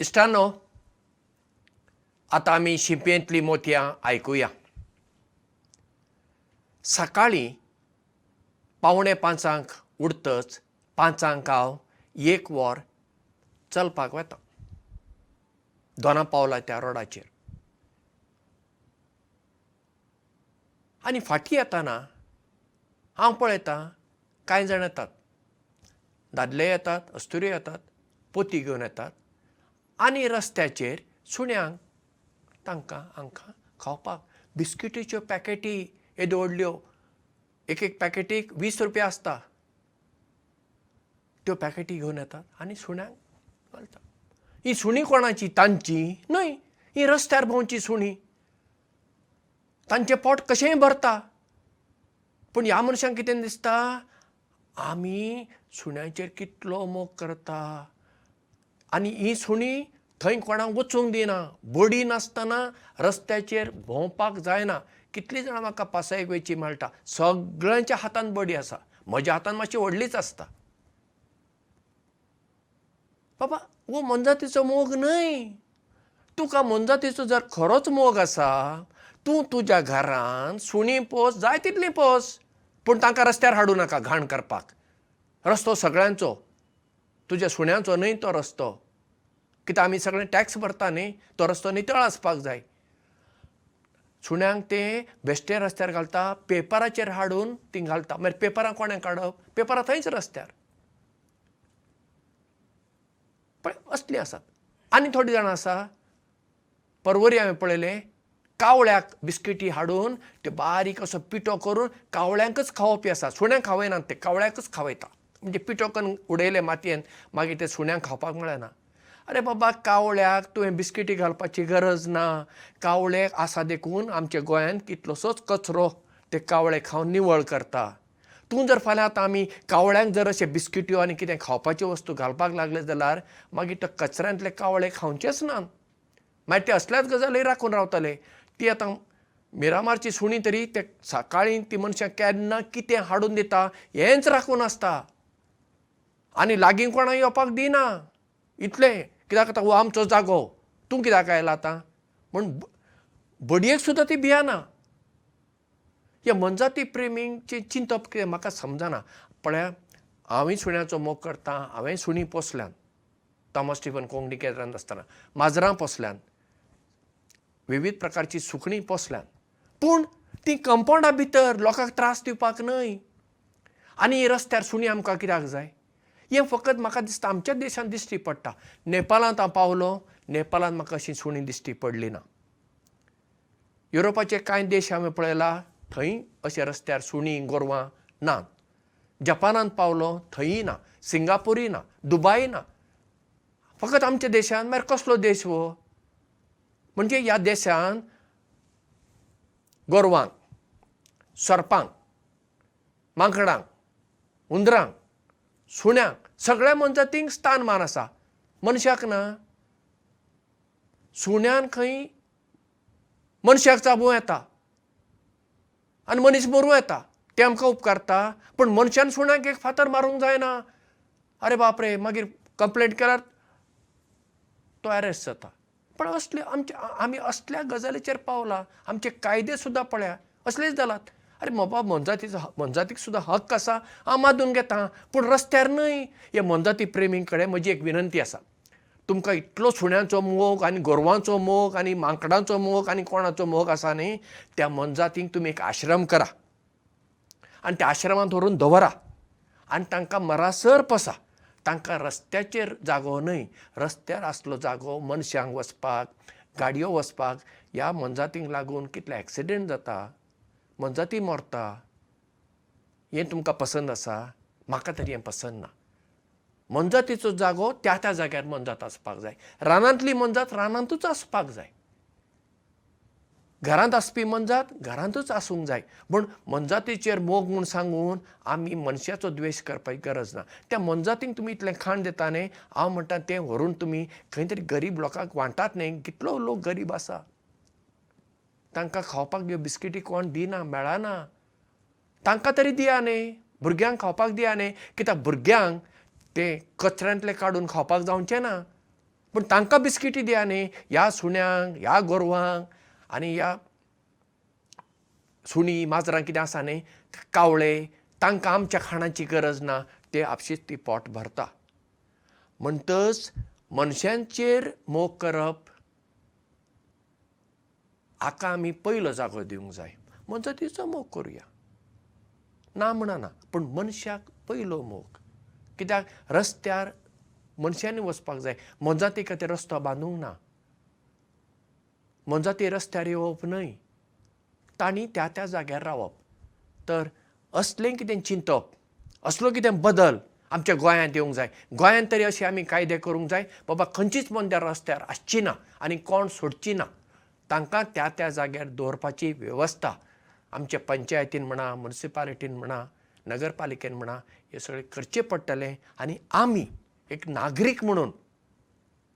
इश्टांनो आतां आमी शिंपयेंतलीं मोतयां आयकुया. सकाळीं पावणे पांचांक उठतच पांचांक हांव एक वर चलपाक वता. दोना पावला त्या रोडाचेर. आनी फाटीं येताना हांव पळयतां कांय जाण येतात. दादले येतात अस्तुऱ्यो येतात पोती घेवन येतात आनी रस्त्याचेर सुण्यांक तांकां हांकां खावपाक. बिस्किटीच्यो पॅकेटी येद्यो व्हडल्यो एक एक पॅकेटीक वीस रुपया आसता. त्यो पॅकेटी घेवन येतात आनी सुण्यांक घालतात. ही सुणी कोणाची? तांची. न्हय. ही रस्त्यार भोंवची सुणी. तांचें पोट कशेंय भरता. पूण ह्या मनशांक कितें दिसता? आमी सुण्याचेर कितलो मोग करता आनी ही सुणी थंय कोणाक वचूंक दिना. बडी नासतना रस्त्याचेर भोंवपाक जायना. कितलीं जाणां म्हाका पासयेक वयची मेळटा? सगळ्यांच्या हातान बडी आसा. म्हज्या हातान मातशी व्हडलीच आसता. बाबा हो मनजातीचो मोग न्हय. तुका मनजातीचो जर खरोच मोग आसा तूं तुज्या घरान सुणी पोस जाय तितली पोस. पूण तांकां रस्त्यार हाडूं नाका घाण करपाक. रस्तो सगळ्यांचो तुज्या सुण्यांचो न्हय तो रस्तो. कित्याक आमी सगळे टॅक्स भरता न्ही तो रस्तो नितळ आसपाक जाय. सुण्यांक ते बेश्टे रस्त्यार घालता पेपराचेर हाडून ती घालता. मागीर पेपरां कोणें काडप? पेपरां थंयच रस्त्यार. पण असलीं आसात. आनी थोडीं जाणां आसा. परवरी हांवें पळयलें कावळ्याक बिस्किटी हाडून त्यो बारीक असो पिठो करून कावळ्यांकच खावपी आसा. सुण्यांक खावयनात ते कावळ्याकच खावयता म्हणजे पिठो करून उडयले मातयेन मागीर ते सुण्यांक खावपाक मेळना. आरे बाबा कावळ्याक तुवें बिस्किटी घालपाची गरज ना. कावळे आसा देखून आमच्या गोंयांत कितलोसोच कचरो ते कावळे खावन निवळ करता. तूं जर फाल्यां आतां आमी कावळ्यांक जर अशे बिस्किट्यो आनी कितें खावपाच्यो वस्तू घालपाक लागले जाल्यार मागीर ते कचऱ्यांतले कावळे खावचेच ना मागीर ते असल्याच गजाली राखून रावतले. ती आतां मिरामारची सुणी तरी ते सकाळीं ती मनशां केन्ना कितें हाडून दिता हेंच राखून आसता आनी लागीं कोणाक येवपाक दिना. इतलें. कित्याक आतां हो आमचो जागो. तूं कित्याक आयला आतां? म्हूण बडयेक सुद्दां ती भियाना ह्या मनजाती प्रेमींचें चिंतप कितें म्हाका समजना. पळया हांवें सुण्याचो मोग करता हांवें सुणी पोसल्यान. टॉमस स्टिफन कोंगडी केंद्रांत आसतना. माजरां पोसल्यान. विविध प्रकारची सुकणीं पोसल्यान. पूण ती कंपाउंडा भितर लोकांक त्रास दिवपाक न्हय. आनी रस्त्यार सुणी आमकां कित्याक जाय हें फकत म्हाका दिसता आमच्या देशांत दिश्टी पडटा. नेपाळांत हांव पावलो नेपाळांत म्हाका अशी सुणी दिश्टी पडली ना. युरोपाचे कांय देश हांवें पळयला थंय अशे रस्त्यार सुणी गोरवां नात. जपानांत पावलो थंयय ना. सिंगापूरय ना. दुबाय ना. फकत आमच्या देशांत मागीर कसलो देश हो? म्हणजे ह्या देशांत गोरवांक सर्पांक मांकडांक हुंदरांक सुण्यांक सगळ्या मनजातींक स्थानमान आसा. मनशाक ना. सुण्यान खंय मनशाक चाबूं येता. आनी मनीस मरूं येता. ते आमकां उपकारता पूण मनशान सुण्याक एक फातर मारूंक जायना. आरे बाप रे मागीर कंप्लेंट केल्यार तो अरेस्ट जाता. पण असले आमचे आमी असल्या गजालीचेर पावला. आमचे कायदे सुद्दां पळया. असलेच जालात अरे बाबा मनजातीचो मनजातीक सुद्दां हक्क आसा. हांव मादून घेता पूण रस्त्यार न्हय. हे मनजाती प्रेमी कडेन म्हजी एक विनंती आसा. तुमकां इतलो सुण्यांचो मोग आनी गोरवांचो मोग आनी मांकडांचो मोग आनी कोणाचो मोग आसा न्ही त्या मनजातींक तुमी एक आश्रम करा. आनी त्या आश्रमांत व्हरून दवरा. आनी तांकां मरासर पसा. तांकां रस्त्याचेर जागो न्हय. रस्त्यार आसलो जागो मनशांक वचपाक गाडयो वचपाक ह्या मनजातींक लागून कितले एक्सिडेंट जाता मनजाती मरता हें तुमकां पसंद आसा म्हाका तरी हें पसंद ना. मनजातीचो जागो त्या त्या जाग्यार मनजात आसपाक जाय. रानांतली मनजात रानांतूच आसपाक जाय. घरांत आसपी मनजात घरांतूच आसूंक जाय. पूण मनजातीचेर मोग म्हूण सांगून आमी मनशाचो द्वेश करपाची गरज ना. त्या मनजातींक तुमी इतलें खाण दिता न्ही हांव म्हणटा तें व्हरून तुमी खंय तरी गरीब लोकांक वांटात न्ही कितलो लोक गरीब आसा तांकां खावपाक ह्यो बिस्किटी कोण दिना मेळना. तांकां तरी दिया न्ही. भुरग्यांक खावपाक दिया न्ही. कित्याक भुरग्यांक ते कचऱ्यांतले काडून खावपाक जावचें ना. पूण तांकां बिस्किटी दिया न्ही. ह्या सुण्यांक ह्या गोरवांक आनी ह्या सुणी माजरां कितें आसा न्ही कावळे तांकां आमच्या खाणाची गरज ना. ते आपशींच ती पोट भरता. म्हणटच मनशांचेर मोग करप हाका आमी पयलो जागो दिवंक जाय. मनजतीचो मोग करुया. ना म्हणना पूण मनशाक पयलो मोग. कित्याक? रस्त्यार मनशांनी वचपाक जाय. मोनजाती खातीर रस्तो बांदूंक ना. मोनजाती रस्त्यार येवप न्हय. तांणी त्या त्या जाग्यार रावप. तर असलें कितें चिंतप असलो कितें बदल आमच्या गोंयांत येवंक जाय. गोंयांत तरी अशे आमी कायदे करूंक जाय बाबा खंयचीच मोंद्या रस्त्यार आसची ना आनी कोण सोडची ना तांकां त्या त्या जाग्यार दवरपाची वेवस्था आमच्या पंचायतीन म्हणा मुन्सिपालिटीन म्हणा नगरपालिकेन म्हणा हें सगळें करचें पडटलें आनी आमी एक नागरीक म्हणून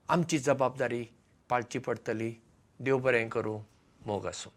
आमची जबाबदारी पाळची पडटली. देव बरें करूं मोग आसूं